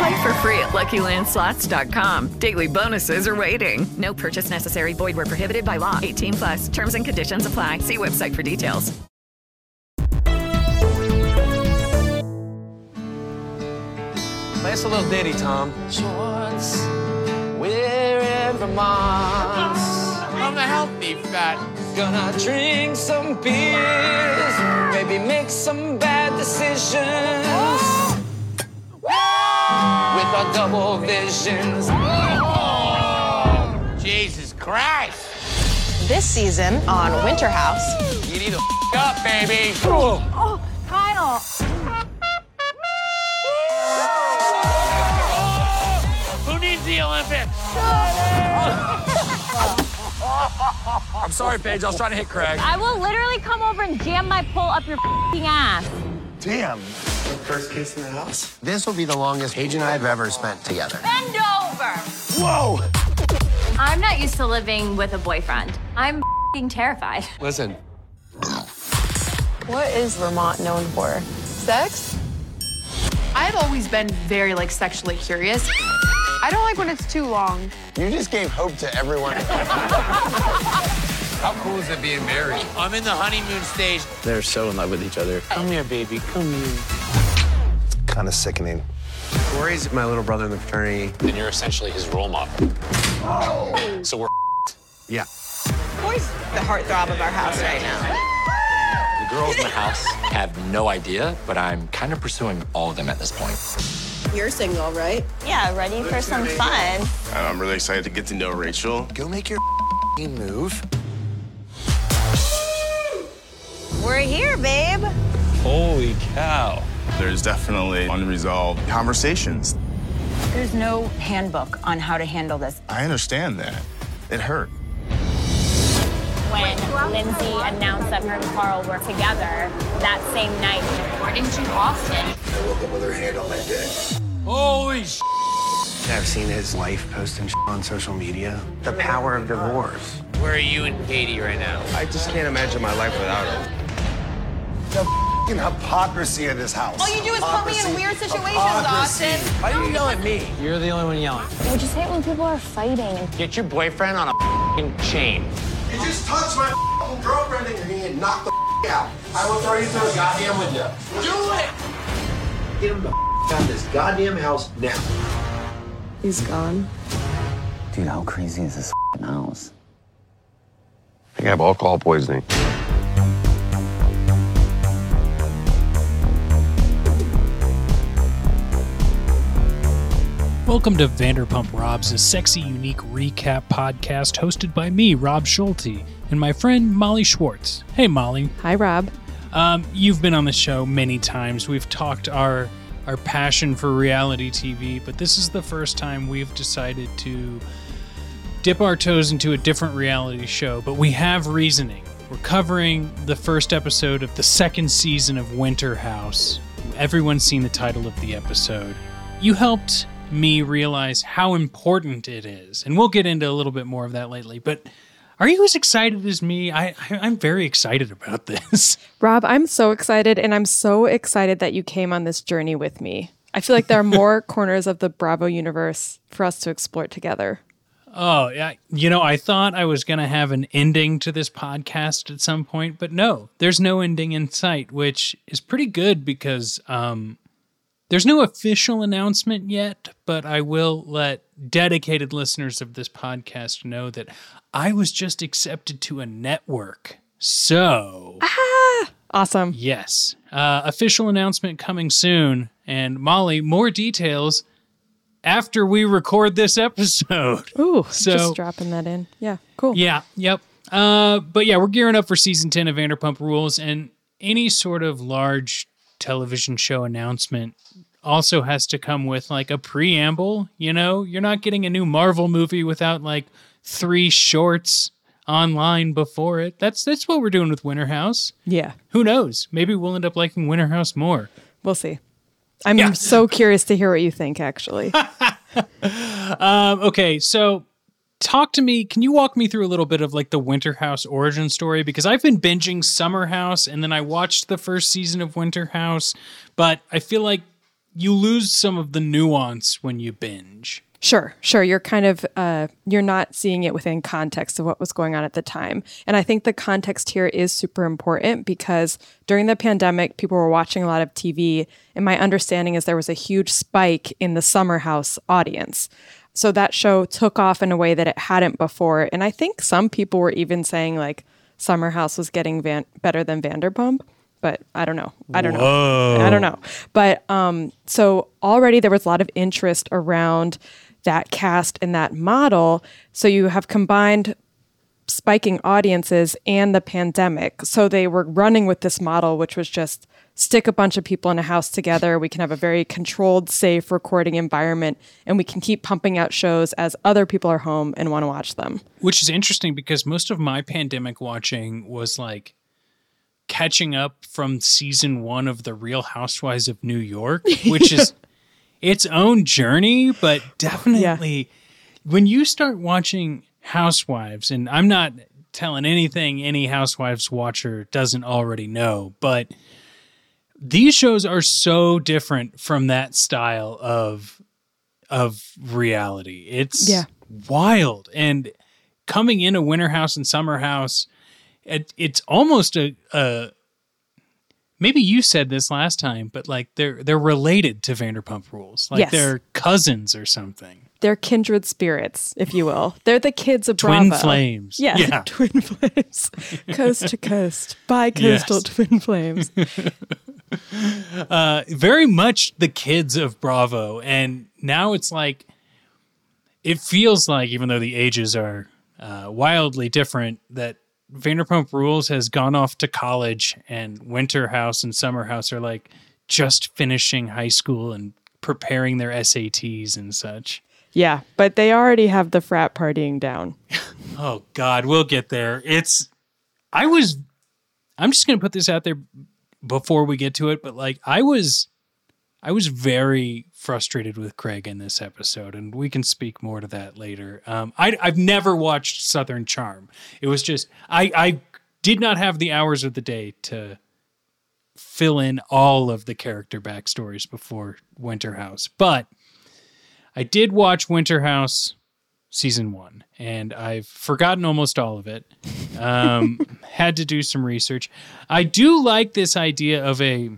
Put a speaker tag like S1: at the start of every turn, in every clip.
S1: Play for free at LuckyLandSlots.com. Daily bonuses are waiting. No purchase necessary. Void where prohibited by law. 18 plus. Terms and conditions apply. See website for details.
S2: Play us a little ditty, Tom. Shorts, we're in Vermont. I'm a healthy fat. Gonna drink some beers, maybe make some bad decisions. With double visions. Jesus Christ!
S3: This season on Winter House,
S2: You need to up, baby.
S4: Oh, Kyle.
S2: Who needs the Olympics? I'm sorry, Paige. I was trying to hit Craig.
S4: I will literally come over and jam my pole up your fing ass.
S5: Damn. First kiss in the house. This will be the longest Paige and I have ever spent together.
S4: Bend over.
S5: Whoa!
S4: I'm not used to living with a boyfriend. I'm fing terrified.
S2: Listen,
S3: what is Vermont known for? Sex?
S6: I've always been very like sexually curious. I don't like when it's too long.
S5: You just gave hope to everyone.
S2: how cool is it being married? I'm in the honeymoon stage.
S7: They're so in love with each other.
S2: Come here, baby. Come here.
S5: It's kind of sickening. Kory's my little brother in the fraternity.
S7: And you're essentially his role model. Oh. So we're
S5: Yeah.
S3: Boy's the heartthrob of our house right now.
S7: the girls in the house have no idea, but I'm kind of pursuing all of them at this point.
S3: You're single, right?
S4: Yeah, ready for some fun.
S8: I'm really excited to get to know Rachel.
S5: Go make your move.
S4: We're here, babe.
S7: Holy cow.
S8: There's definitely unresolved conversations.
S9: There's no handbook on how to handle this.
S8: I understand that. It hurt.
S4: When Lindsay announced that her and Carl were together that same night, according to Austin.
S5: I woke up with her hand on my dick.
S2: Holy sh!
S5: I've seen his wife posting on social media. The power of divorce.
S2: Where are you and Katie right now?
S5: I just can't imagine my life without her. The f***ing hypocrisy of this house.
S3: All you do is put me in weird situations,
S5: Hypocrisy.
S3: Austin.
S2: Why do you yell at me? You're the only one yelling.
S4: Would you say it when people are fighting?
S2: Get your boyfriend on a f***ing chain.
S5: You just touched my f***ing girlfriend in your hand, knock the f*** out. I will throw you through a goddamn window.
S2: Do it!
S5: Get him the f*** out of this goddamn house now.
S3: He's gone.
S10: Dude, how crazy is this f***ing house?
S11: I think I have alcohol poisoning.
S12: Welcome to Vanderpump Robs, a sexy, unique recap podcast hosted by me, Rob Schulte, and my friend Molly Schwartz. Hey, Molly.
S3: Hi, Rob.
S12: Um, you've been on the show many times. We've talked our our passion for reality TV, but this is the first time we've decided to dip our toes into a different reality show. But we have reasoning. We're covering the first episode of the second season of Winter House. Everyone's seen the title of the episode. You helped me realize how important it is, and we'll get into a little bit more of that lately. But are you as excited as me? I, I I'm very excited about this.
S13: Rob, I'm so excited, and I'm so excited that you came on this journey with me. I feel like there are more corners of the Bravo universe for us to explore together.
S12: Oh, yeah. You know, I thought I was going to have an ending to this podcast at some point, but no, there's no ending in sight, which is pretty good because um, there's no official announcement yet, but I will let dedicated listeners of this podcast know that I was just accepted to a network. So.
S13: Ah, Awesome.
S12: Yes. Uh, official announcement coming soon. And Molly, more details after we record this episode.
S13: Ooh,
S12: So-
S13: just dropping that in. Yeah, cool.
S12: Yeah, yep. Uh, but yeah, we're gearing up for season 10 of Vanderpump Rules, and any sort of large television show announcement also has to come with like a preamble. You know, you're not getting a new Marvel movie without like three shorts online before it. That's that's what we're doing with Winter House.
S13: Yeah.
S12: Who knows? Maybe we'll end up liking Winter House more.
S13: We'll see. I'm so curious to hear what you think, actually.
S12: Um, okay, so talk to me. Can you walk me through a little bit of like the Winter House origin story? Because I've been binging Summer House and then I watched the first season of Winter House, but I feel like you lose some of the nuance when you binge.
S13: Sure, sure. You're kind of uh, you're not seeing it within context of what was going on at the time, and I think the context here is super important because during the pandemic, people were watching a lot of TV, and my understanding is there was a huge spike in the Summer House audience. So that show took off in a way that it hadn't before, and I think some people were even saying like Summer House was getting van- better than Vanderpump. But I don't know. I don't
S12: Whoa.
S13: know. I don't know. But um, so already there was a lot of interest around that cast and that model. So you have combined spiking audiences and the pandemic. So they were running with this model, which was just stick a bunch of people in a house together. We can have a very controlled, safe recording environment, and we can keep pumping out shows as other people are home and want to watch them.
S12: Which is interesting because most of my pandemic watching was like catching up from season one of The Real Housewives of New York, which is its own journey, but definitely when you start watching Housewives, and I'm not telling anything any Housewives watcher doesn't already know, but these shows are so different from that style of of reality. It's
S13: Yeah.
S12: wild. And coming into Winter House and Summer House, it, it's almost a, a maybe you said this last time, but like they're they're related to Vanderpump Rules, like
S13: Yes.
S12: they're cousins or something.
S13: They're kindred spirits, if you will. They're the kids of
S12: Twin
S13: Bravo.
S12: flames.
S13: Yeah,
S12: Yeah.
S13: twin flames, coast to coast, bi coastal
S12: Yes.
S13: twin flames.
S12: uh, very much the kids of Bravo, and now it's like it feels like, even though the ages are uh, wildly different, that Vanderpump Rules has gone off to college, and Winter House and Summer House are like just finishing high school and preparing their SATs and such.
S13: Yeah, but they already have the frat partying down.
S12: Oh God, we'll get there. It's I was I'm just gonna put this out there before we get to it, but like I was I was very frustrated with Craig in this episode, and we can speak more to that later. Um, I, I've never watched Southern Charm. It was just I I did not have the hours of the day to fill in all of the character backstories before Winter House, but I did watch Winter House season one, and I've forgotten almost all of it. Um, had to do some research. I do like this idea of a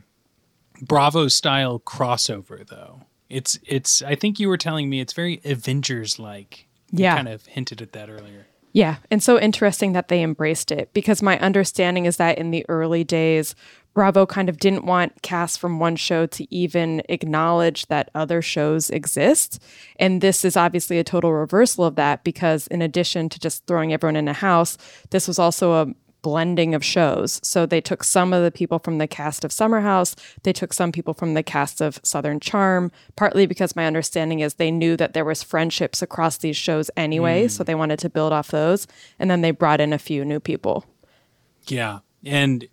S12: Bravo style crossover, though. It's it's. I think you were telling me it's very Avengers like.
S13: Yeah.
S12: kind of hinted at that earlier.
S13: Yeah, and so interesting that they embraced it because my understanding is that in the early days, Bravo kind of didn't want casts from one show to even acknowledge that other shows exist. And this is obviously a total reversal of that because, in addition to just throwing everyone in a house, this was also a blending of shows. So they took some of the people from the cast of Summer House, they took some people from the cast of Southern Charm, partly because my understanding is they knew that there was friendships across these shows anyway,
S12: Mm.
S13: so they wanted to build off those, and then they brought in a few new people.
S12: Yeah, and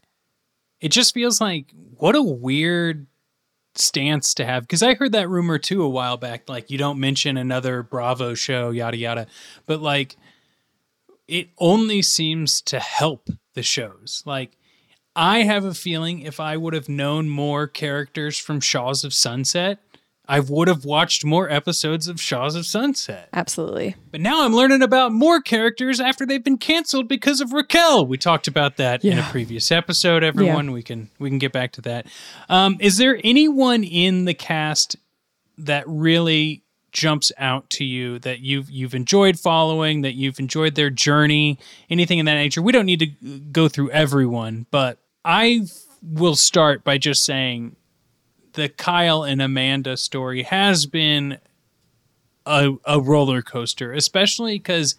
S12: it just feels like what a weird stance to have because I heard that rumor too a while back. Like you don't mention another Bravo show, yada yada, but like it only seems to help the shows. Like I have a feeling if I would have known more characters from Shahs of Sunset, I would have watched more episodes of Shahs of Sunset.
S13: Absolutely.
S12: But now I'm learning about more characters after they've been canceled because of Raquel. We talked about that in a previous episode. Everyone, we can we can get back to that. Um, is there anyone in the cast that really jumps out to you that you've you've enjoyed following, that you've enjoyed their journey, anything in that nature? We don't need to go through everyone, but I will start by just saying the Kyle and Amanda story has been a, a roller coaster, especially because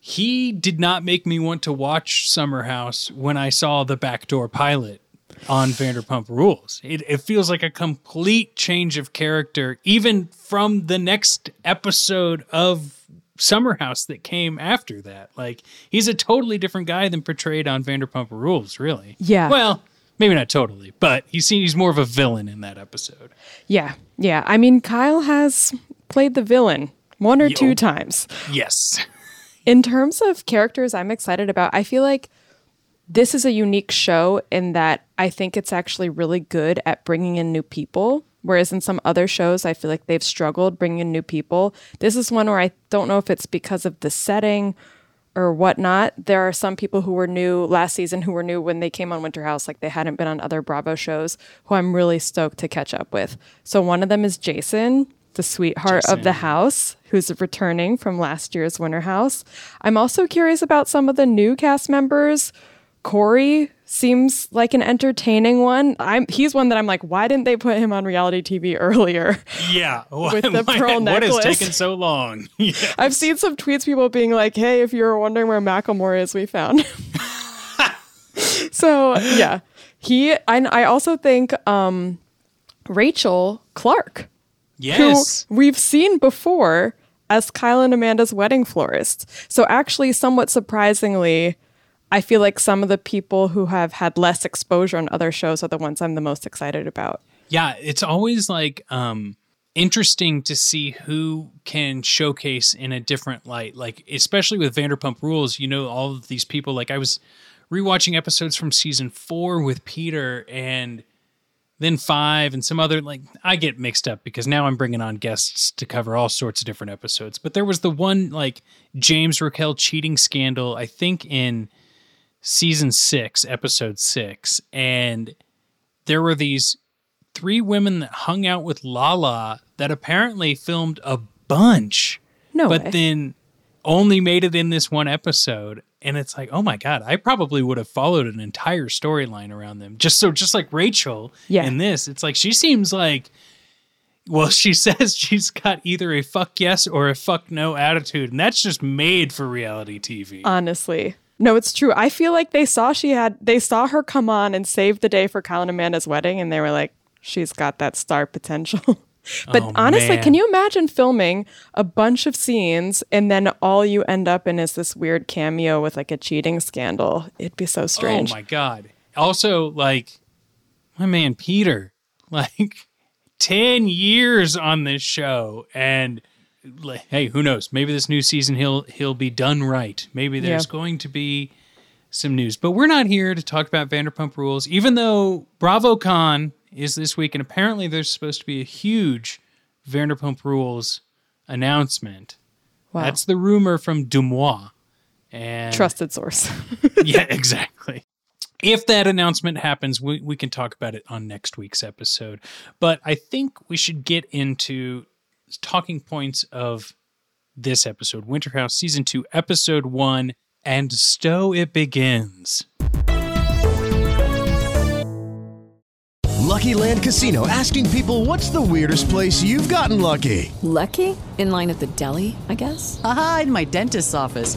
S12: he did not make me want to watch Summer House when I saw the backdoor pilot on Vanderpump Rules. It, it feels like a complete change of character, even from the next episode of Summer House that came after that. Like he's a totally different guy than portrayed on Vanderpump Rules, really.
S13: Yeah.
S12: Well, maybe not totally, but he's seen, he's more of a villain in that episode.
S13: Yeah. Yeah. I mean, Kyle has played the villain one or two times.
S12: Yes.
S13: In terms of characters I'm excited about, I feel like this is a unique show in that I think it's actually really good at bringing in new people. Whereas in some other shows, I feel like they've struggled bringing in new people. This is one where I don't know if it's because of the setting or whatnot. There are some people who were new last season who were new when they came on Winter House, like they hadn't been on other Bravo shows, who I'm really stoked to catch up with. So one of them is Jason, the sweetheart of the house, who's returning from last year's Winter House. I'm also curious about some of the new cast members. Kory seems like an entertaining one. I'm he's one that I'm like, why didn't they put him on reality TV earlier?
S12: Yeah.
S13: With the
S12: Why-
S13: pearl
S12: What
S13: necklace.
S12: has taken so long? Yeah.
S13: I've seen some tweets people being like, "Hey, if you were wondering where Macklemore is, we found." him." so yeah, he. And I also think um, Rachel Clark,
S12: Yes.
S13: who we've seen before as Kyle and Amanda's wedding florist. So actually, somewhat surprisingly. I feel like some of the people who have had less exposure on other shows are the ones I'm the most excited about.
S12: Yeah, it's always like um interesting to see who can showcase in a different light. Like especially with Vanderpump Rules, you know all of these people like I was rewatching episodes from season 4 with Peter and then 5 and some other like I get mixed up because now I'm bringing on guests to cover all sorts of different episodes. But there was the one like James Raquel cheating scandal I think in season 6, episode 6 and there were these three women that hung out with Lala that apparently filmed a bunch.
S13: No
S12: But
S13: way.
S12: then only made it in this one episode. And it's like, oh my God, I probably would have followed an entire storyline around them. Just so just like Rachel
S13: Yeah.
S12: in this. It's like she seems like well, she says she's got either a fuck yes or a fuck no attitude, and that's just made for reality TV.
S13: honestly. No, it's true. I feel like they saw she had they saw her come on and save the day for Kyle and Amanda's wedding and they were like, she's got that star potential. but
S12: Oh,
S13: honestly,
S12: man.
S13: can you imagine filming a bunch of scenes and then all you end up in is this weird cameo with like a cheating scandal? It'd be so oh, strange.
S12: Oh my god. Also, like my man Peter, like 10 years on this show and hey, who knows? Maybe this new season he'll he'll be done right. Maybe there's
S13: Yeah.
S12: going to be some news. But we're not here to talk about Vanderpump Rules, even though BravoCon is this week, and apparently there's supposed to be a huge Vanderpump Rules announcement.
S13: Wow.
S12: That's the rumor from Deux Moi. And
S13: Trusted source.
S12: yeah, exactly. If that announcement happens, we, we can talk about it on next week's episode. But I think we should get into talking points of this episode Winter House Season 2, Episode 1, and so it begins.
S14: Lucky Land Casino asking people what's the weirdest place you've gotten lucky?
S15: Lucky? In line at the deli, I guess?
S16: Aha, in my dentist's office.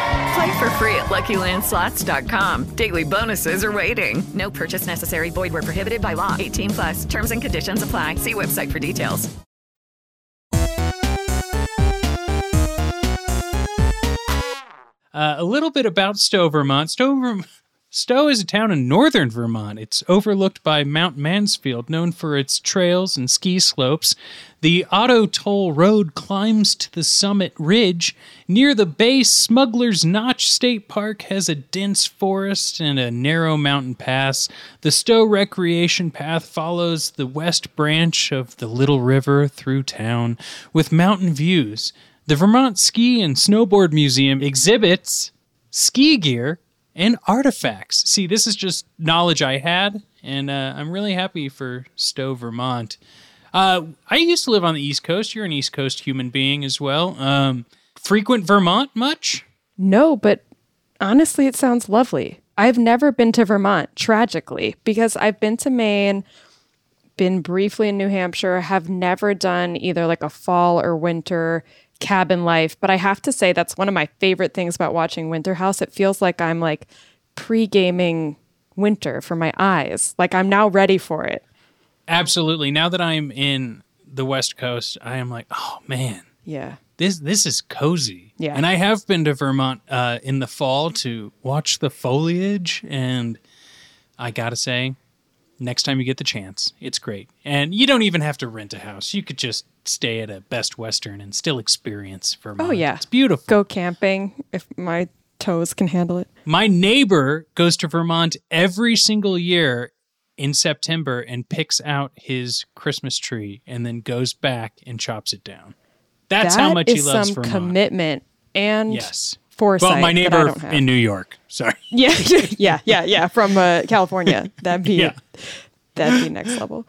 S1: Play for free at LuckyLandSlots.com. Daily bonuses are waiting. No purchase necessary. Void where prohibited by law. 18 plus. Terms and conditions apply. See website for details.
S12: Uh, a little bit about Stovermont. Stover, Stowe is a town in northern Vermont. It's overlooked by Mount Mansfield, known for its trails and ski slopes. The Auto Toll Road climbs to the summit ridge. Near the base, Smuggler's Notch State Park has a dense forest and a narrow mountain pass. The Stowe Recreation Path follows the west branch of the Little River through town with mountain views. The Vermont Ski and Snowboard Museum exhibits ski gear and artifacts. See, this is just knowledge I had, and uh, I'm really happy for Stowe, Vermont. Uh, I used to live on the East Coast. You're an East Coast human being as well. Um, frequent Vermont much?
S13: No, but honestly, it sounds lovely. I've never been to Vermont, tragically, because I've been to Maine, been briefly in New Hampshire, have never done either like a fall or winter cabin life. But I have to say, that's one of my favorite things about watching Winter House. It feels like I'm like pre gaming winter for my eyes. Like I'm now ready for it.
S12: Absolutely. Now that I'm in the West Coast, I am like, oh man,
S13: Yeah.
S12: this this is cozy.
S13: Yeah.
S12: And I have been to Vermont uh, in the fall to watch the foliage, and I gotta say, next time you get the chance, it's great. And you don't even have to rent a house; you could just stay at a Best Western and still experience Vermont.
S13: Oh, yeah.
S12: it's beautiful.
S13: Go camping if my toes can handle it.
S12: My neighbor goes to Vermont every single year in September and picks out his Christmas tree and then goes back and chops it down. That's how
S13: That
S12: much he loves
S13: some
S12: Vermont.
S13: commitment and
S12: Yes.
S13: Foresight.
S12: well, my
S13: that I
S12: neighbor
S13: don't have.
S12: in New York. Sorry.
S13: Yeah, yeah, yeah, yeah. From uh, California, that'd be
S12: Yeah.
S13: that'd be next level.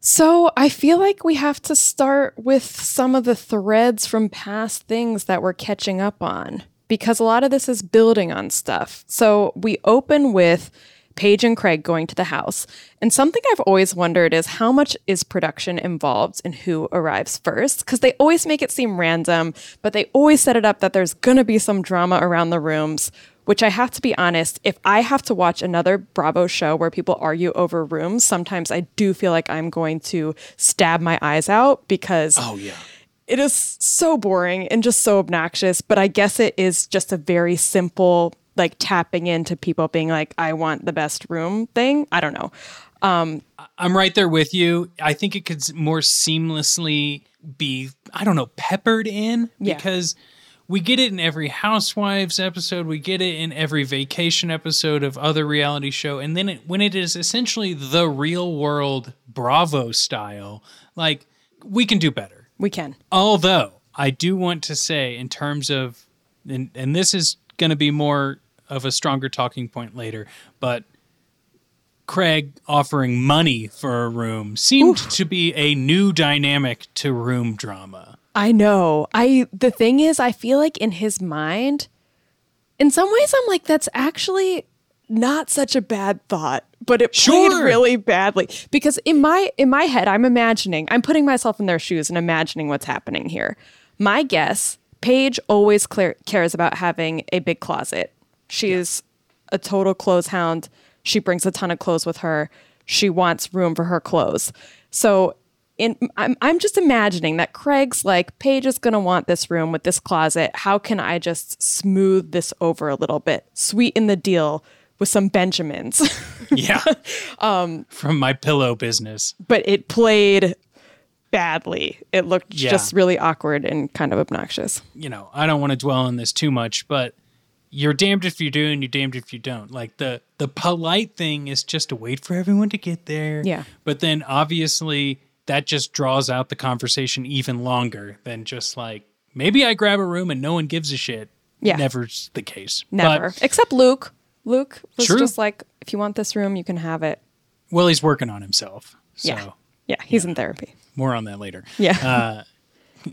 S13: So I feel like we have to start with some of the threads from past things that we're catching up on because a lot of this is building on stuff. So we open with Paige and Craig going to the house. And something I've always wondered is how much is production involved in who arrives first? Because they always make it seem random, but they always set it up that there's going to be some drama around the rooms, which I have to be honest, if I have to watch another Bravo show where people argue over rooms, sometimes I do feel like I'm going to stab my eyes out because
S12: Oh yeah.
S13: it is so boring and just so obnoxious. But I guess it is just a very simple, like tapping into people being like, I want the best room thing. I don't know. Um,
S12: I'm right there with you. I think it could more seamlessly be, I don't know, peppered in
S13: Yeah.
S12: because we get it in every Housewives episode, we get it in every vacation episode of other reality show, and then it, when it is essentially the real world Bravo style, like we can do better.
S13: we can.
S12: Although I do want to say, in terms of, and, and this is going to be more of a stronger talking point later, but Craig offering money for a room seemed to be a new dynamic to room drama.
S13: I know. I the thing is, I feel like in his mind, in some ways, I'm like, that's actually not such a bad thought, but it played really badly because in my in my head, I'm imagining, I'm putting myself in their shoes and imagining what's happening here. My guess, Paige always clear, cares about having a big closet. She's a total clothes hound. She brings a ton of clothes with her. She wants room for her clothes. So in I'm I'm just imagining that Craig's like Paige is going to want this room with this closet. How can I just smooth this over a little bit? Sweeten the deal with some Benjamins.
S12: Yeah.
S13: um
S12: From my pillow business.
S13: but it played badly. It looked
S12: Yeah.
S13: just really awkward and kind of obnoxious.
S12: You know, I don't want to dwell on this too much, but you're damned if you do and you're damned if you don't. Like the the polite thing is just to wait for everyone to get there.
S13: Yeah.
S12: But then obviously that just draws out the conversation even longer than just like maybe I grab a room and no one gives a shit.
S13: Yeah.
S12: Never's the case.
S13: Never.
S12: But,
S13: Except Luke. Luke was
S12: True.
S13: just like if you want this room, you can have it.
S12: well, he's working on himself. So
S13: Yeah. Yeah, he's in therapy.
S12: more on that later.
S13: Yeah.
S12: Uh,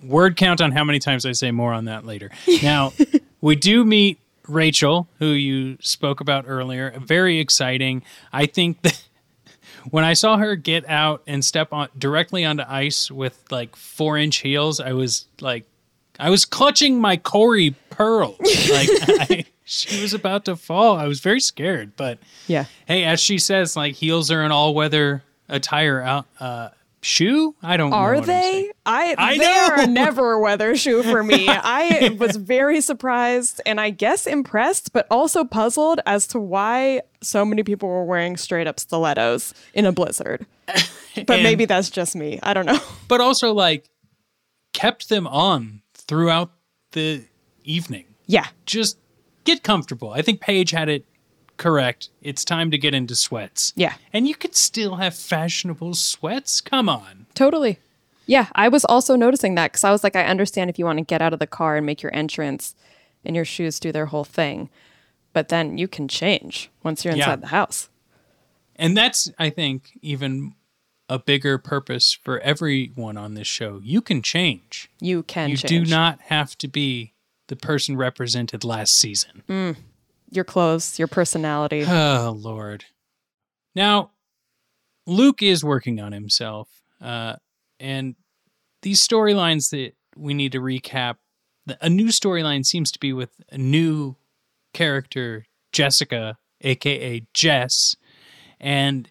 S12: word count on how many times I say more on that later. Now, we do meet Rachel, who you spoke about earlier. Very exciting. I think that when I saw her get out and step on directly onto ice with like four inch heels, I was like, I was clutching my Kory pearls. Like I, she was about to fall. I was very scared, but
S13: Yeah.
S12: hey, as she says, like heels are an all weather attire out. Uh, shoe. I don't.
S13: Are they? I
S12: I
S13: they
S12: know!
S13: are never a weather shoe for me. I was very surprised and I guess impressed, but also puzzled as to why so many people were wearing straight up stilettos in a blizzard. But
S12: And-
S13: maybe that's just me. I don't know.
S12: but also like kept them on throughout the evening.
S13: Yeah.
S12: Just get comfortable. I think Paige had it correct. It's time to get into sweats.
S13: Yeah.
S12: And you could still have fashionable sweats. Come on.
S13: Totally. Yeah, I was also noticing that because I was like, I understand if you want to get out of the car and make your entrance and your shoes do their whole thing, but then you can change once you're inside
S12: Yeah.
S13: the house.
S12: And that's, I think, even a bigger purpose for everyone on this show. You can change.
S13: You can
S12: you
S13: change.
S12: do not have to be the person represented last season.
S13: Mm. Your clothes, your personality.
S12: Oh, Lord. Now, Luke is working on himself. Uh, and these storylines that we need to recap, a new storyline seems to be with a new character, Jessica, aka Jess. And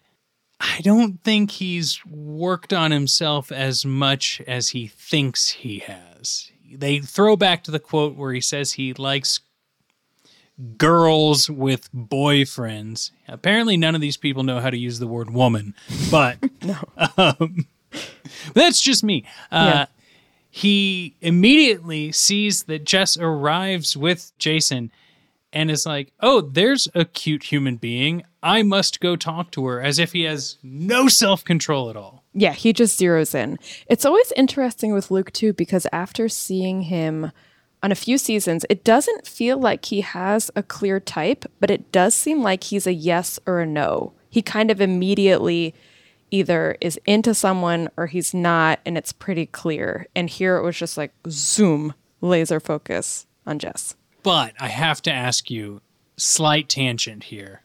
S12: I don't think he's worked on himself as much as he thinks he has. They throw back to the quote where he says he likes girls with boyfriends. Apparently, none of these people know how to use the word woman, but um, that's just me. Uh,
S13: Yeah.
S12: He immediately sees that Jess arrives with Jason and is like, oh, there's a cute human being. I must go talk to her, as if he has no self control at all.
S13: Yeah, he just zeroes in. It's always interesting with Luke too because after seeing him on a few seasons, it doesn't feel like he has a clear type, but it does seem like he's a yes or a no. He kind of immediately either is into someone or he's not, and it's pretty clear. And here it was just like zoom, laser focus on Jess.
S12: But I have to ask you, slight tangent here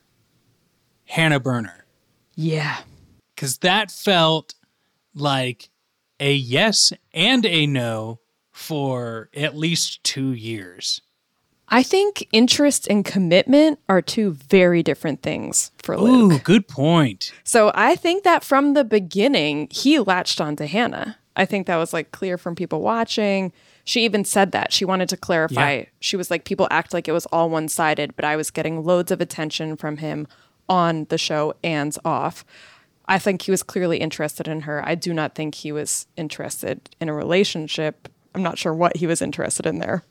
S12: Hannah Berner.
S13: Yeah.
S12: because that felt like a yes and a no for at least two years.
S13: I think interest and commitment are two very different things for Luke.
S12: Ooh, good point.
S13: So I think that from the beginning, he latched onto Hannah. I think that was like clear from people watching. She even said that. She wanted to clarify.
S12: Yeah.
S13: She was like, people act like it was all one sided, but I was getting loads of attention from him on the show and off. I think he was clearly interested in her. I do not think he was interested in a relationship. I'm not sure what he was interested in there.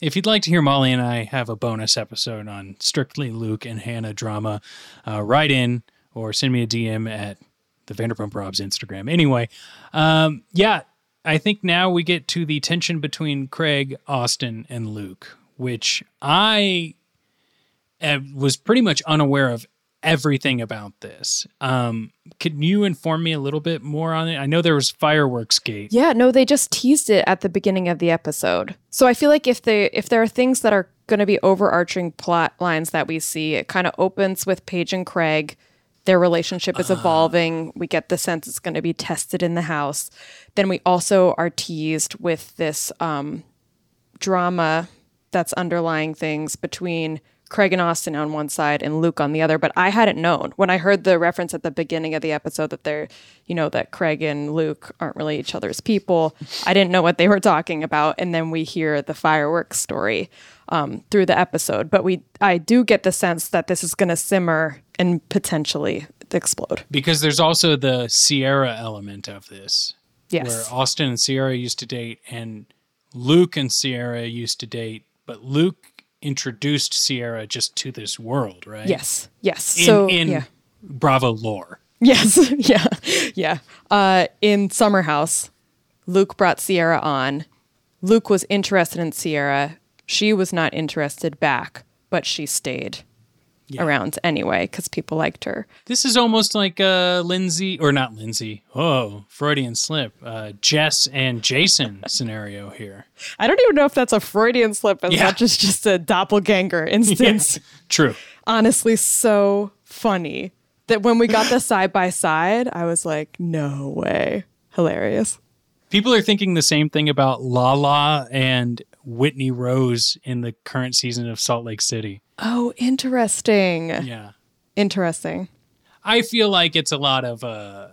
S12: If you'd like to hear Molly and I have a bonus episode on strictly Luke and Hannah drama, uh, write in or send me a DM at the Vanderpump Rob's Instagram. Anyway, um, yeah, I think now we get to the tension between Craig, Austin, and Luke, which I uh, was pretty much unaware of everything about this. Um, can you inform me a little bit more on it? I know there was fireworks gate.
S13: Yeah, no, they just teased it at the beginning of the episode. So I feel like if they if there are things that are going to be overarching plot lines that we see, it kind of opens with Paige and Craig. Their relationship is evolving. We get the sense it's going to be tested in the house. Then we also are teased with this um, drama that's underlying things between Craig and Austin on one side and Luke on the other. But I hadn't known when I heard the reference at the beginning of the episode that they're, you know, that Craig and Luke aren't really each other's people. I didn't know what they were talking about. And then we hear the fireworks story um, through the episode. But we, I do get the sense that this is going to simmer and potentially explode.
S12: Because there's also the Ciara element of this.
S13: Yes.
S12: Where Austin and Ciara used to date and Luke and Ciara used to date, but Luke introduced Ciara just to this world, right?
S13: Yes. Yes.
S12: In,
S13: so
S12: in
S13: yeah.
S12: Bravo lore.
S13: Yes. yeah. Yeah. Uh, in Summer House, Luke brought Ciara on. Luke was interested in Ciara. She was not interested back, but she stayed around anyway because people liked her.
S12: This is almost like uh Lindsay or not Lindsay. Oh, Freudian slip. Uh Jess and Jason scenario here.
S13: I don't even know if that's a Freudian slip as
S12: Yeah.
S13: much as just a doppelganger instance.
S12: True.
S13: Honestly, so funny that when we got the side by side, I was like, no way. Hilarious.
S12: People are thinking the same thing about Lala and Whitney Rose in the current season of Salt Lake City.
S13: Oh, interesting.
S12: Yeah.
S13: Interesting.
S12: I feel like it's a lot of uh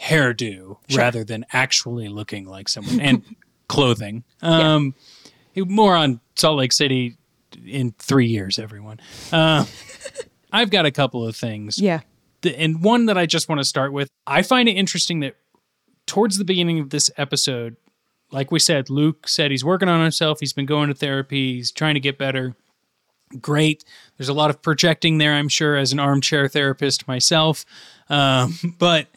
S12: hairdo rather than actually looking like someone and clothing. Um, More on Salt Lake City in three years, everyone. Uh, I've got a couple of things.
S13: Yeah.
S12: The- and one that I just want to start with. I find it interesting that towards the beginning of this episode, like we said, Luke said he's working on himself. He's been going to therapy. He's trying to get better. Great. There's a lot of projecting there, I'm sure, as an armchair therapist myself. Um, but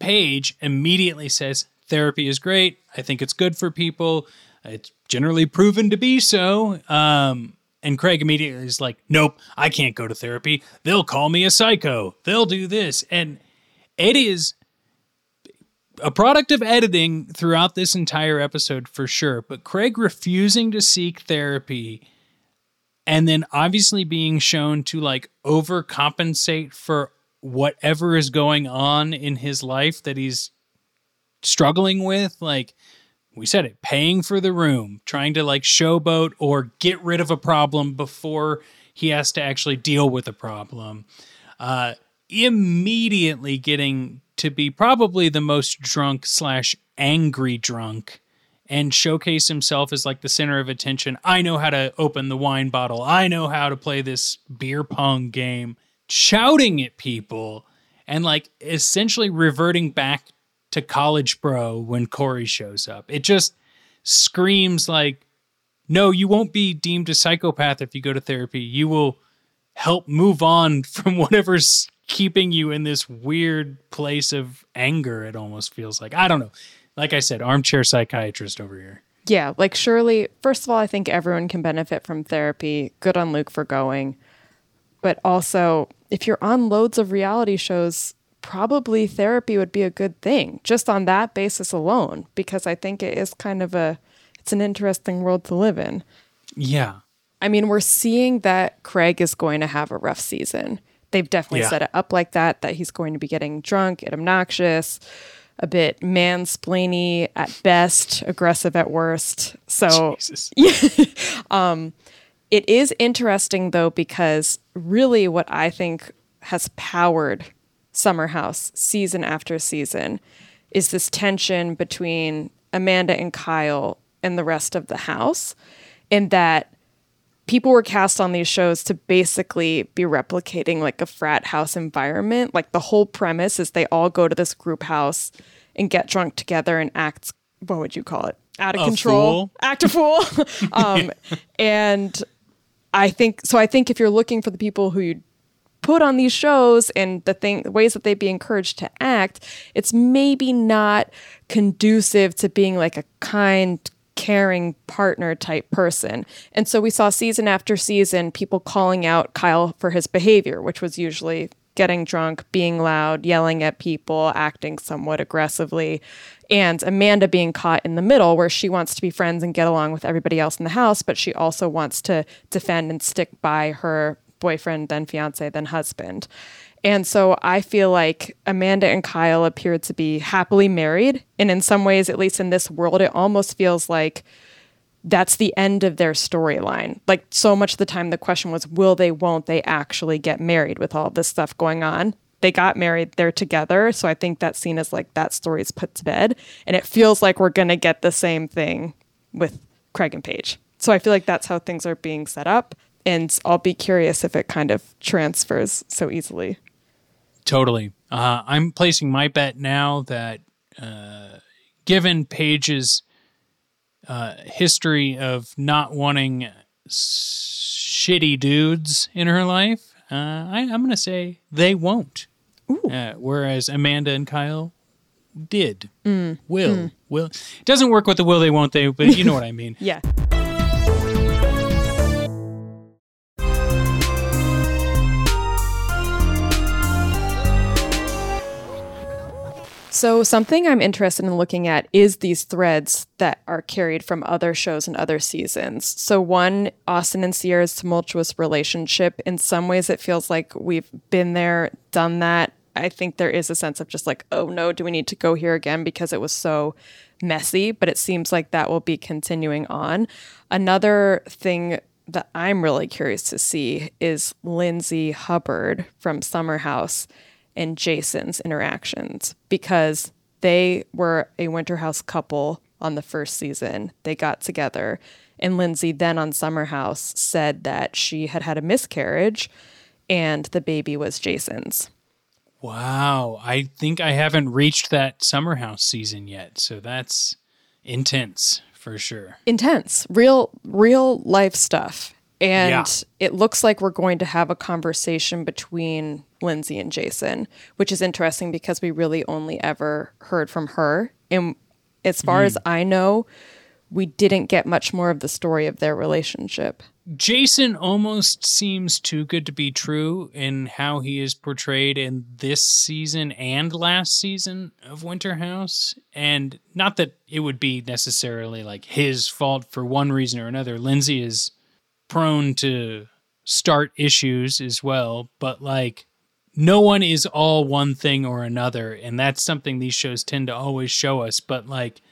S12: Paige immediately says therapy is great. I think it's good for people. It's generally proven to be so. Um, and Craig immediately is like, nope, I can't go to therapy. They'll call me a psycho. They'll do this. And it is a product of editing throughout this entire episode for sure. But Craig refusing to seek therapy and then obviously being shown to like overcompensate for whatever is going on in his life that he's struggling with. Like, we said it, paying for the room, trying to like showboat or get rid of a problem before he has to actually deal with a problem. Uh, immediately getting to be probably the most drunk slash angry drunk and showcase himself as like the center of attention. I know how to open the wine bottle. I know how to play this beer pong game, shouting at people and like essentially reverting back to college bro when Kory shows up. It just screams like, no, you won't be deemed a psychopath if you go to therapy. You will help move on from whatever's keeping you in this weird place of anger, it almost feels like. I don't know. Like I said, armchair psychiatrist over here.
S13: Yeah, like surely, first of all, I think everyone can benefit from therapy. Good on Luke for going. But also, if you're on loads of reality shows, probably therapy would be a good thing just on that basis alone because I think it is kind of a it's an interesting world to live in.
S12: Yeah.
S13: I mean, we're seeing that Craig is going to have a rough season. They've definitely
S12: Yeah.
S13: set it up like that that he's going to be getting drunk and obnoxious, a bit mansplainy at best, aggressive at worst. So yeah. um it is interesting though because really what I think has powered Summer House season after season is this tension between Amanda and Kyle and the rest of the house, and that people were cast on these shows to basically be replicating like a frat house environment. Like the whole premise is they all go to this group house and get drunk together and act, what would you call it? Out of
S12: A
S13: control.
S12: fool.
S13: Act a fool. um, and I think so. I think if you're looking for the people who you put on these shows and the thing the ways that they'd be encouraged to act, it's maybe not conducive to being like a kind, caring partner type person. And so we saw season after season people calling out Kyle for his behavior, which was usually getting drunk, being loud, yelling at people, acting somewhat aggressively, and Amanda being caught in the middle where she wants to be friends and get along with everybody else in the house, but she also wants to defend and stick by her boyfriend, then fiance, then husband. And so I feel like Amanda and Kyle appear to be happily married. And in some ways, at least in this world, it almost feels like that's the end of their storyline. Like so much of the time, the question was, will they, won't they actually get married with all this stuff going on? They got married, they're together. So I think that scene is like that story is put to bed. And it feels like we're going to get the same thing with Craig and Paige. So I feel like that's how things are being set up. And I'll be curious if it kind of transfers so easily.
S12: Totally. Uh, I'm placing my bet now that uh, given Paige's uh, history of not wanting s- shitty dudes in her life, uh, I, I'm going to say they won't. Uh, whereas Amanda and Kyle did.
S13: Mm.
S12: Will.
S13: Mm.
S12: Will. It doesn't work with the will they won't they, but you know what I mean.
S13: Yeah. So, something I'm interested in looking at is these threads that are carried from other shows and other seasons. So, one, Austin and Ciara's tumultuous relationship. In some ways, it feels like we've been there, done that. I think there is a sense of just like, oh no, do we need to go here again because it was so messy? But it seems like that will be continuing on. Another thing that I'm really curious to see is Lindsay Hubbard from Summer House and Jason's interactions because They were a Winter House couple on the first season. They got together. And Lindsay, then on Summer House, said that she had had a miscarriage and the baby was Jason's.
S12: Wow. I think I haven't reached that Summer House season yet. So that's intense for sure.
S13: Intense, real, real life stuff. And
S12: Yeah.
S13: it looks like we're going to have a conversation between Lindsay and Jason, which is interesting because we really only ever heard from her. And as far
S12: Mhm.
S13: as I know, we didn't get much more of the story of their relationship.
S12: Jason almost seems too good to be true in how he is portrayed in this season and last season of Winter House. And not that it would be necessarily like his fault for one reason or another. Lindsay is prone to start issues as well, but like no one is all one thing or another. And that's something these shows tend to always show us. But like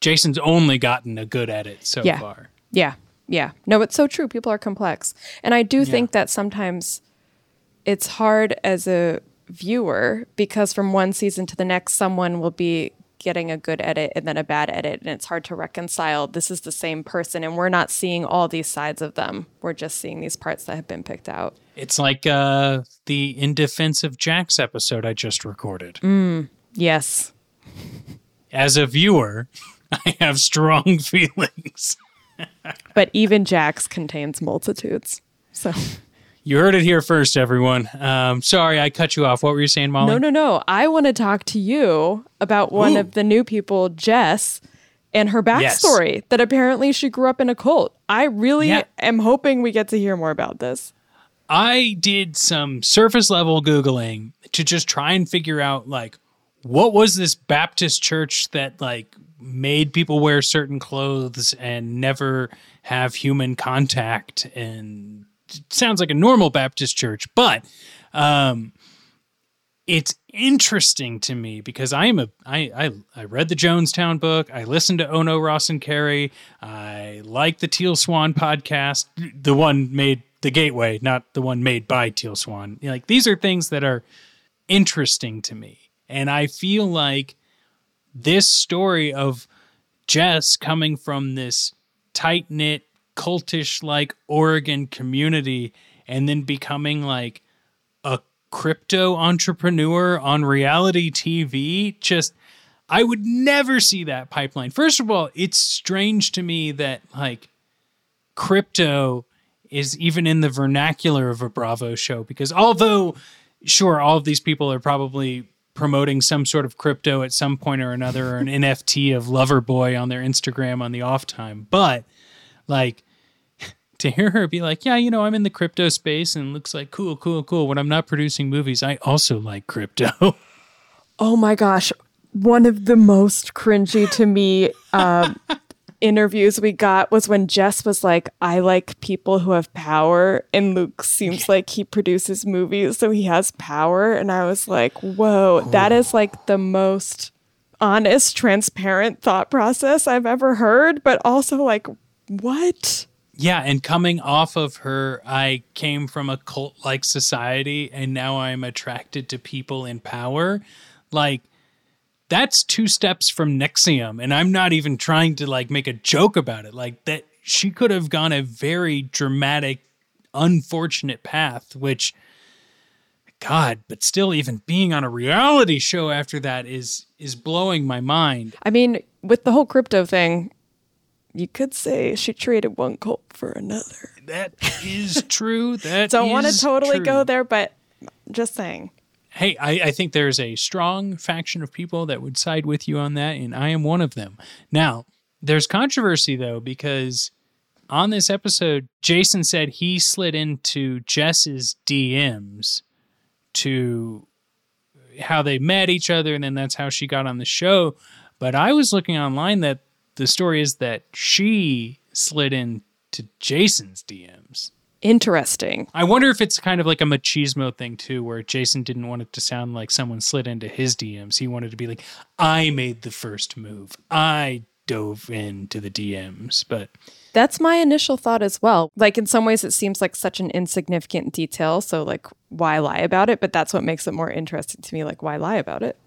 S12: Jason's only gotten a good at it so
S13: yeah.
S12: far.
S13: Yeah. Yeah. No, it's so true. People are complex. And I do think that sometimes it's hard as a viewer because from one season to the next, someone will be getting a good edit and then a bad edit. And it's hard to reconcile. This is the same person. And we're not seeing all these sides of them. We're just seeing these parts that have been picked out.
S12: It's like uh, the In Defense of Jax episode I just recorded.
S13: Mm, yes.
S12: As a viewer, I have strong feelings.
S13: But even Jax contains multitudes. So.
S12: You heard it here first, everyone. Um, sorry, I cut you off. What were you saying, Molly?
S13: No, no, no. I want to talk to you about one
S12: Ooh.
S13: of the new people, Jess, and her
S12: Yes.
S13: backstory that apparently she grew up in a cult. I really
S12: Yeah.
S13: am hoping we get to hear more about this.
S12: I did some surface level Googling to just try and figure out, like, what was this Baptist church that, like, made people wear certain clothes and never have human contact and sounds like a normal Baptist church, but um it's interesting to me because I am a I, I I read the Jonestown book. I listened to Ono Ross and Carey. I like the Teal Swan podcast, the one made the Gateway, not the one made by Teal Swan. Like these are things that are interesting to me, and I feel like this story of Jess coming from this tight knit, cultish like Oregon community and then becoming like a crypto entrepreneur on reality TV. Just, I would never see that pipeline. First of all, it's strange to me that like crypto is even in the vernacular of a Bravo show because although, sure, all of these people are probably promoting some sort of crypto at some point or another or an NFT of Loverboy on their Instagram on the off time, but like to hear her be like, yeah, you know, I'm in the crypto space and looks like cool, cool, cool. When I'm not producing movies, I also like crypto.
S13: Oh my gosh. One of the most cringy to me um, interviews we got was when Jess was like, I like people who have power. And Luke seems like he produces movies, so he has power. And I was like, whoa, that is like the most honest, transparent thought process I've ever heard. But also, like, what?
S12: Yeah, and coming off of her, I came from a cult like society and now I'm attracted to people in power. Like, that's two steps from NXIVM. And I'm not even trying to like make a joke about it. Like, that she could have gone a very dramatic, unfortunate path, which God, but still even being on a reality show after that is is blowing my mind.
S13: I mean, with the whole crypto thing, you could say she traded one cult for another.
S12: That is true. That
S13: Don't want to totally
S12: true.
S13: go there, but just saying.
S12: Hey, I, I think there's a strong faction of people that would side with you on that, and I am one of them. Now, there's controversy though, because on this episode, Jason said he slid into Jess's DMs to how they met each other, and then that's how she got on the show. But I was looking online that the story is that she slid into Jason's DMs.
S13: Interesting.
S12: I wonder if it's kind of like a machismo thing too, where Jason didn't want it to sound like someone slid into his DMs. He wanted to be like, I made the first move. I dove into the DMs. But
S13: That's my initial thought as well. Like in some ways it seems like such an insignificant detail, so like why lie about it? But that's what makes it more interesting to me like why lie about it?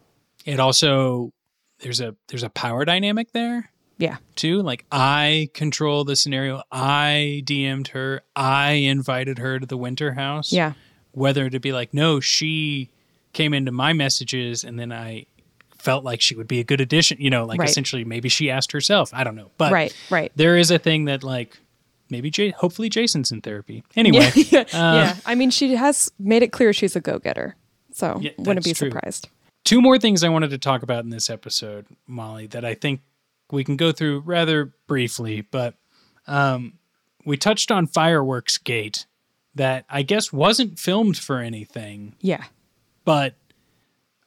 S12: it also there's a there's a power dynamic there
S13: Yeah.
S12: too. Like I control the scenario. I DM'd her. I invited her to the winter house.
S13: Yeah.
S12: Whether to be like, no, she came into my messages and then I felt like she would be a good addition. You know, like
S13: Right.
S12: essentially maybe she asked herself. I don't know. But
S13: Right, right.
S12: there is a thing that like maybe J- hopefully Jason's in therapy. Anyway.
S13: yeah.
S12: uh,
S13: yeah. I mean, she has made it clear she's a go getter. So
S12: Yeah,
S13: wouldn't be
S12: true.
S13: surprised.
S12: Two more things I wanted to talk about in this episode, Molly, that I think we can go through rather briefly, but um, we touched on Fireworks Gate that I guess wasn't filmed for anything,
S13: Yeah.
S12: but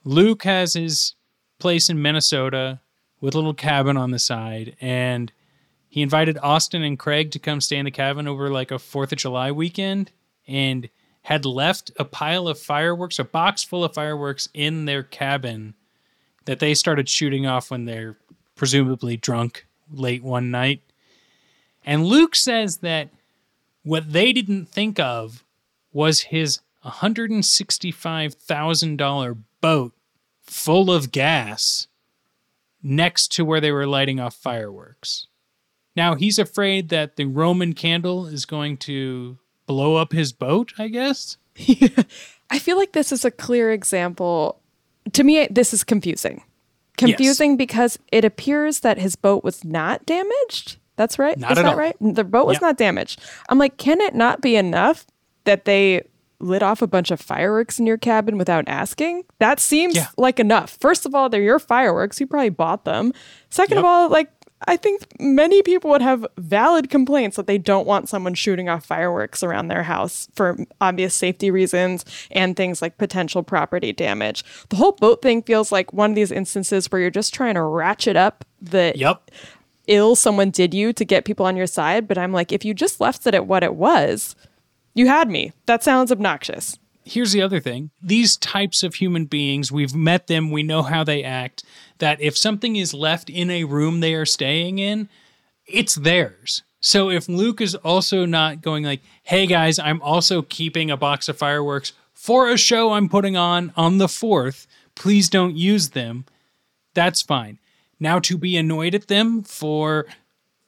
S12: Luke has his place in Minnesota with a little cabin on the side, and he invited Austin and Craig to come stay in the cabin over like a Fourth of July weekend, and had left a pile of fireworks, a box full of fireworks in their cabin that they started shooting off when they're presumably drunk late one night. And Luke says that what they didn't think of was his $165,000 boat full of gas next to where they were lighting off fireworks. Now he's afraid that the Roman candle is going to blow up his boat, I guess.
S13: I feel like this is a clear example. To me, this is confusing. Confusing because it appears that his boat was not damaged. That's right.
S12: Not
S13: is
S12: at
S13: that
S12: all.
S13: right? The boat was
S12: Yeah.
S13: not damaged. I'm like, can it not be enough that they lit off a bunch of fireworks in your cabin without asking? That seems
S12: Yeah.
S13: like enough. First of all, they're your fireworks. You probably bought them. Second of all, like, I think many people would have valid complaints that they don't want someone shooting off fireworks around their house for obvious safety reasons and things like potential property damage. The whole boat thing feels like one of these instances where you're just trying to ratchet up the
S12: Yep.
S13: ill someone did you to get people on your side. But I'm like, if you just left it at what it was, you had me. That sounds obnoxious.
S12: Here's the other thing. These types of human beings we've met them we know how they act that if something is left in a room they are staying in it's theirs. So if luke is also not going like hey guys i'm also keeping a box of fireworks for a show i'm putting on on the 4th please don't use them. That's fine. Now to be annoyed at them for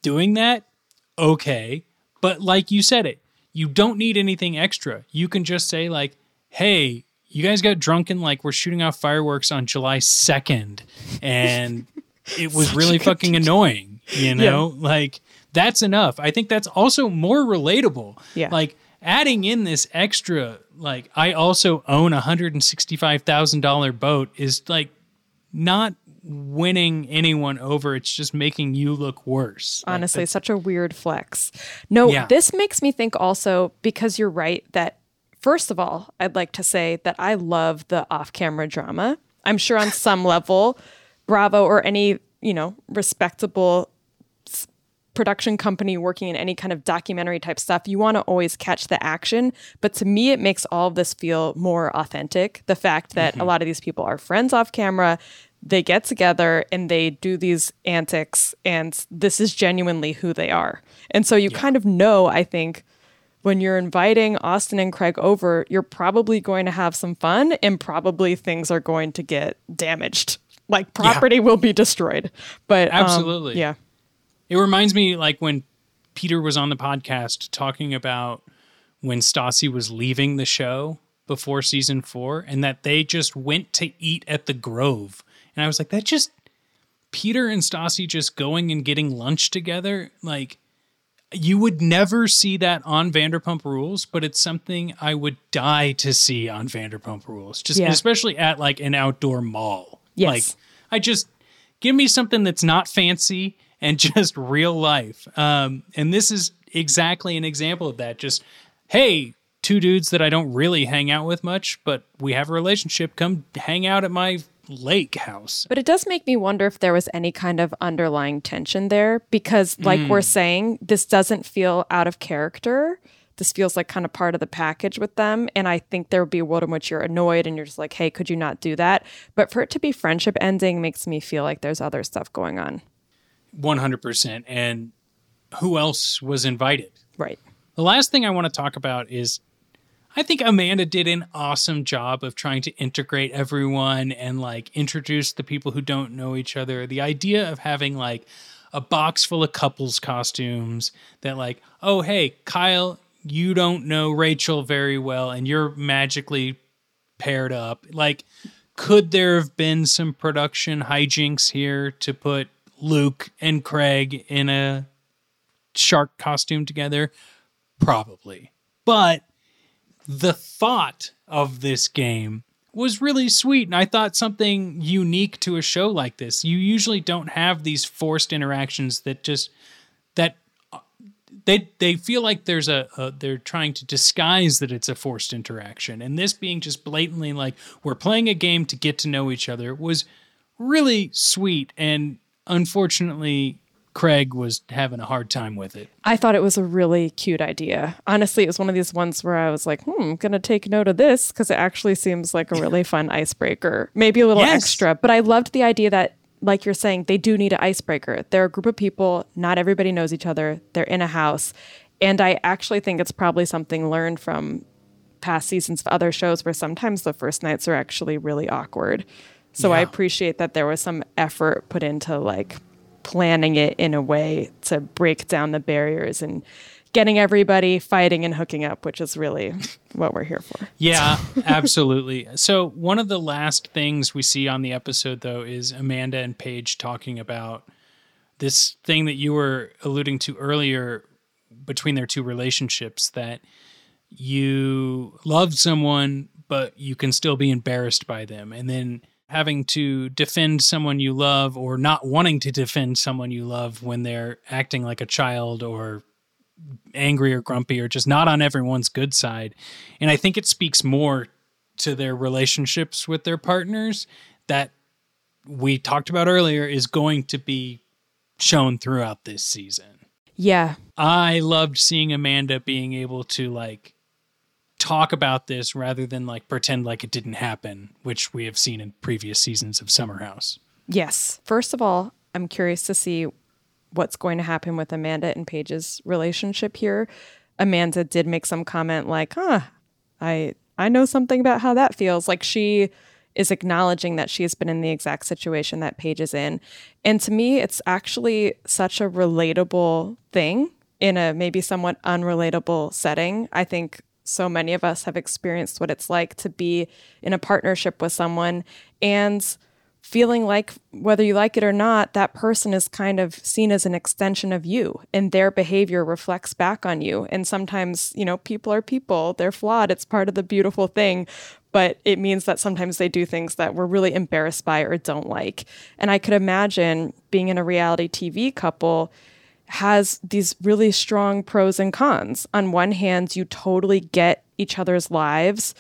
S12: doing that okay. But like you said it you don't need anything extra. You can just say like hey you guys got drunk and like we're shooting off fireworks on july 2nd and it was really fucking annoying you know? Like that's enough. I think that's also more relatable.
S13: Yeah.
S12: like adding in this extra like i also own a $165000 boat is like not winning anyone over. It's just making you look worse. Like,
S13: honestly such a weird flex. No
S12: Yeah.
S13: this makes me think also because you're right that first of all i'd like to say that i love the off-camera drama. I'm sure on some level bravo or any you know respectable production company working in any kind of documentary type stuff you want to always catch the action. But to me it makes all of this feel more authentic. The fact that a mm-hmm. lot of these people are friends off camera they get together and they do these antics and this is genuinely who they are. And so you kind of know i think when you're inviting austin and craig over you're probably going to have some fun and probably things are going to get damaged like property will be destroyed but um,
S12: Absolutely.
S13: yeah
S12: It reminds me like when Peter was on the podcast talking about when Stassi was leaving the show before season four and that they just went to eat at the Grove. And I was like, that just Peter and Stassi just going and getting lunch together, like you would never see that on Vanderpump Rules, but it's something I would die to see on Vanderpump Rules. Just
S13: Yeah.
S12: especially at like an outdoor mall.
S13: Yes.
S12: Like I just give me something that's not fancy and just real life. Um, and this is exactly an example of that. Just hey, two dudes that I don't really hang out with much, but we have a relationship. Come hang out at my lake house.
S13: But it does make me wonder if there was any kind of underlying tension there because, like
S12: Mm.
S13: we're saying, this doesn't feel out of character. This feels like kind of part of the package with them. And I think there would be a world in which you're annoyed and you're just like, hey, could you not do that? But for it to be friendship ending makes me feel like there's other stuff going on.
S12: 100%. And who else was invited?
S13: Right.
S12: The last thing I want to talk about is I think Amanda did an awesome job of trying to integrate everyone and like introduce the people who don't know each other. The idea of having like a box full of couples costumes that like, oh hey, Kyle, you don't know Rachel very well and you're magically paired up. Like could there have been some production hijinks here to put Luke and Craig in a shark costume together? Probably. But the thought of this game was really sweet and I thought something unique to a show like this. You usually don't have these forced interactions that just that uh, they they feel like there's a, a, they're trying to disguise that it's a forced interaction and this being just blatantly like we're playing a game to get to know each other was really sweet and unfortunately Craig was having a hard time with it.
S13: I thought it was a really cute idea. Honestly, it was one of these ones where I was like, hmm, I'm going to take note of this because it actually seems like a really fun icebreaker. Maybe a little
S12: Yes.
S13: extra, but I loved the idea that, like you're saying, they do need an icebreaker. They're a group of people, not everybody knows each other, they're in a house. And I actually think it's probably something learned from past seasons of other shows where sometimes the first nights are actually really awkward. So I appreciate that there was some effort put into like planning it in a way to break down the barriers and getting everybody fighting and hooking up, which is really what we're here for.
S12: Yeah, absolutely. So one of the last things we see on the episode though is Amanda and Paige talking about this thing that you were alluding to earlier between their two relationships that you love someone but you can still be embarrassed by them and then having to defend someone you love or not wanting to defend someone you love when they're acting like a child or angry or grumpy or just not on everyone's good side. And I think it speaks more to their relationships with their partners that we talked about earlier is going to be shown throughout this season.
S13: Yeah.
S12: I loved seeing Amanda being able to like talk about this rather than like pretend like it didn't happen, which we have seen in previous seasons of Summer House.
S13: Yes. First of all, I'm curious to see what's going to happen with Amanda and Paige's relationship here. Amanda did make some comment like, "Huh, I I know something about how that feels." Like she is acknowledging that she has been in the exact situation that Paige is in. And to me, it's actually such a relatable thing in a maybe somewhat unrelatable setting. I think so many of us have experienced what it's like to be in a partnership with someone. And feeling like whether you like it or not that person is kind of seen as an extension of you and their behavior reflects back on you. And sometimes you know people are people. They're flawed. It's part of the beautiful thing. But it means that sometimes they do things that we're really embarrassed by or don't like. And i could imagine being in a reality tv couple has these really strong pros and cons. On one hand, you totally get each other's lives.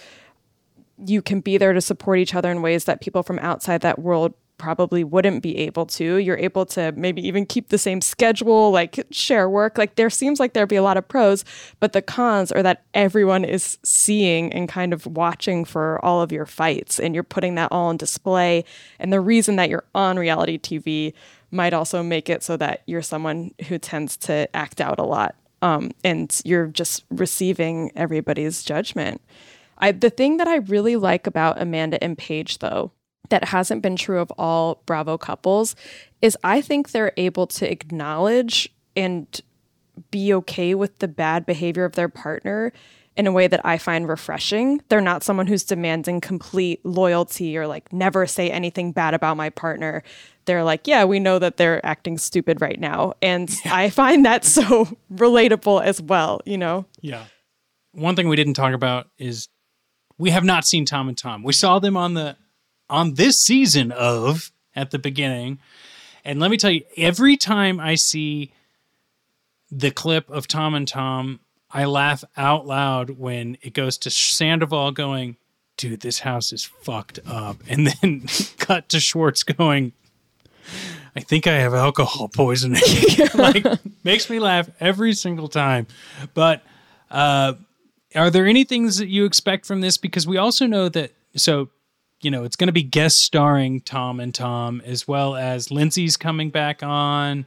S13: You can be there to support each other in ways that people from outside that world probably wouldn't be able to. You're able to maybe even keep the same schedule, like share work. Like there seems like there'd be a lot of pros, but the cons are that everyone is seeing and kind of watching for all of your fights and you're putting that all on display. And the reason that you're on reality TV might also make it so that you're someone who tends to act out a lot. Um, and you're just receiving everybody's judgment. I, the thing that I really like about Amanda and Paige, though, that hasn't been true of all Bravo couples, is I think they're able to acknowledge and be okay with the bad behavior of their partner in a way that I find refreshing. They're not someone who's demanding complete loyalty or like never say anything bad about my partner. They're like, yeah, we know that they're acting stupid right now. And I find that so relatable as well, you know?
S12: Yeah. One thing we didn't talk about is we have not seen Tom and Tom. We saw them on the on this season of at the beginning. And let me tell you, every time I see the clip of Tom and Tom, I laugh out loud when it goes to Sandoval going, dude, this house is fucked up. And then cut to Schwartz going, I think I have alcohol poisoning. like makes me laugh every single time. But uh are there any things that you expect from this? Because we also know that so you know it's going to be guest starring Tom and Tom as well as Lindsay's coming back on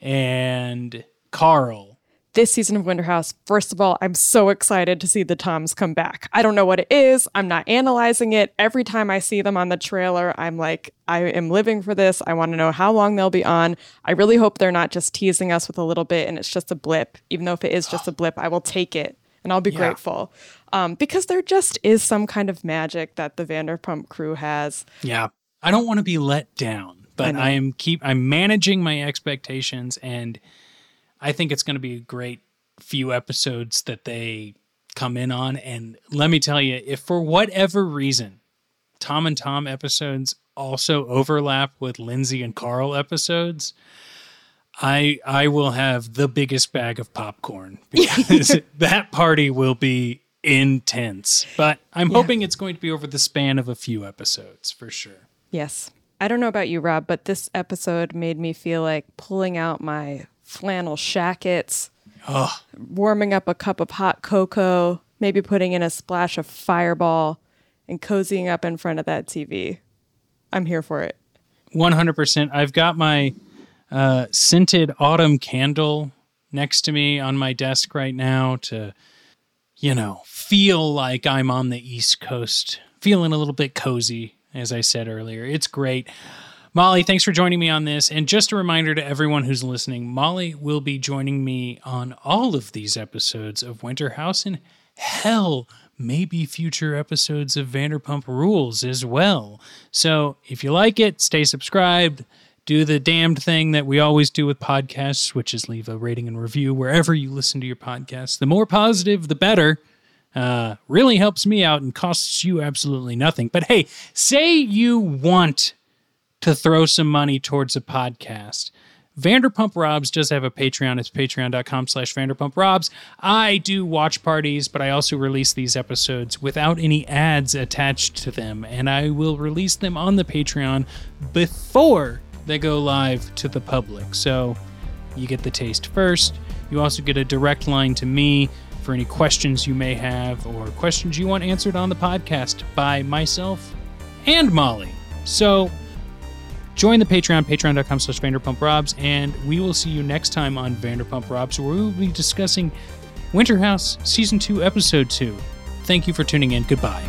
S12: and Carl.
S13: This season of Winter House, first of all, I'm so excited to see the Toms come back. I don't know what it is. I'm not analyzing it. Every time I see them on the trailer, I'm like, I am living for this. I want to know how long they'll be on. I really hope they're not just teasing us with a little bit and it's just a blip. Even though if it is just a blip, I will take it and I'll be
S12: Yeah.
S13: grateful. Um, because there just is some kind of magic that the Vanderpump crew has.
S12: Yeah. I don't want to be let down, but
S13: know.
S12: I, am keep I'm managing my expectations and I think it's going to be a great few episodes that they come in on and let me tell you if for whatever reason Tom and Tom episodes also overlap with Lindsay and Carl episodes I I will have the biggest bag of popcorn because that party will be intense. But I'm
S13: Yeah.
S12: hoping it's going to be over the span of a few episodes for sure.
S13: Yes. I don't know about you, Rob, but this episode made me feel like pulling out my flannel shackets,
S12: Oh,
S13: warming up a cup of hot cocoa, maybe putting in a splash of fireball, and cozying up in front of that TV. I'm here for it.
S12: 100%. I've got my uh, scented autumn candle next to me on my desk right now to, you know, feel like I'm on the East Coast, feeling a little bit cozy, as I said earlier. It's great. Molly, thanks for joining me on this. And just a reminder to everyone who's listening Molly will be joining me on all of these episodes of Winter House and hell, maybe future episodes of Vanderpump Rules as well. So if you like it, stay subscribed. Do the damned thing that we always do with podcasts, which is leave a rating and review wherever you listen to your podcast. The more positive, the better. Uh, really helps me out and costs you absolutely nothing. But hey, say you want to throw some money towards a podcast. Vanderpump Robs does have a Patreon. It's patreon.com slash Vanderpump Robs. I do watch parties, but I also release these episodes without any ads attached to them. And I will release them on the Patreon before they go live to the public. So you get the taste first. You also get a direct line to me for any questions you may have or questions you want answered on the podcast by myself and Molly. So join the Patreon, patreon.com slash Vanderpump Robs, and we will see you next time on Vanderpump Robs, where we will be discussing Winter House Season 2, Episode 2. Thank you for tuning in. Goodbye.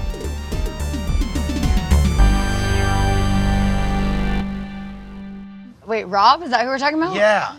S17: Wait, Rob? Is that who we're talking about?
S5: Yeah.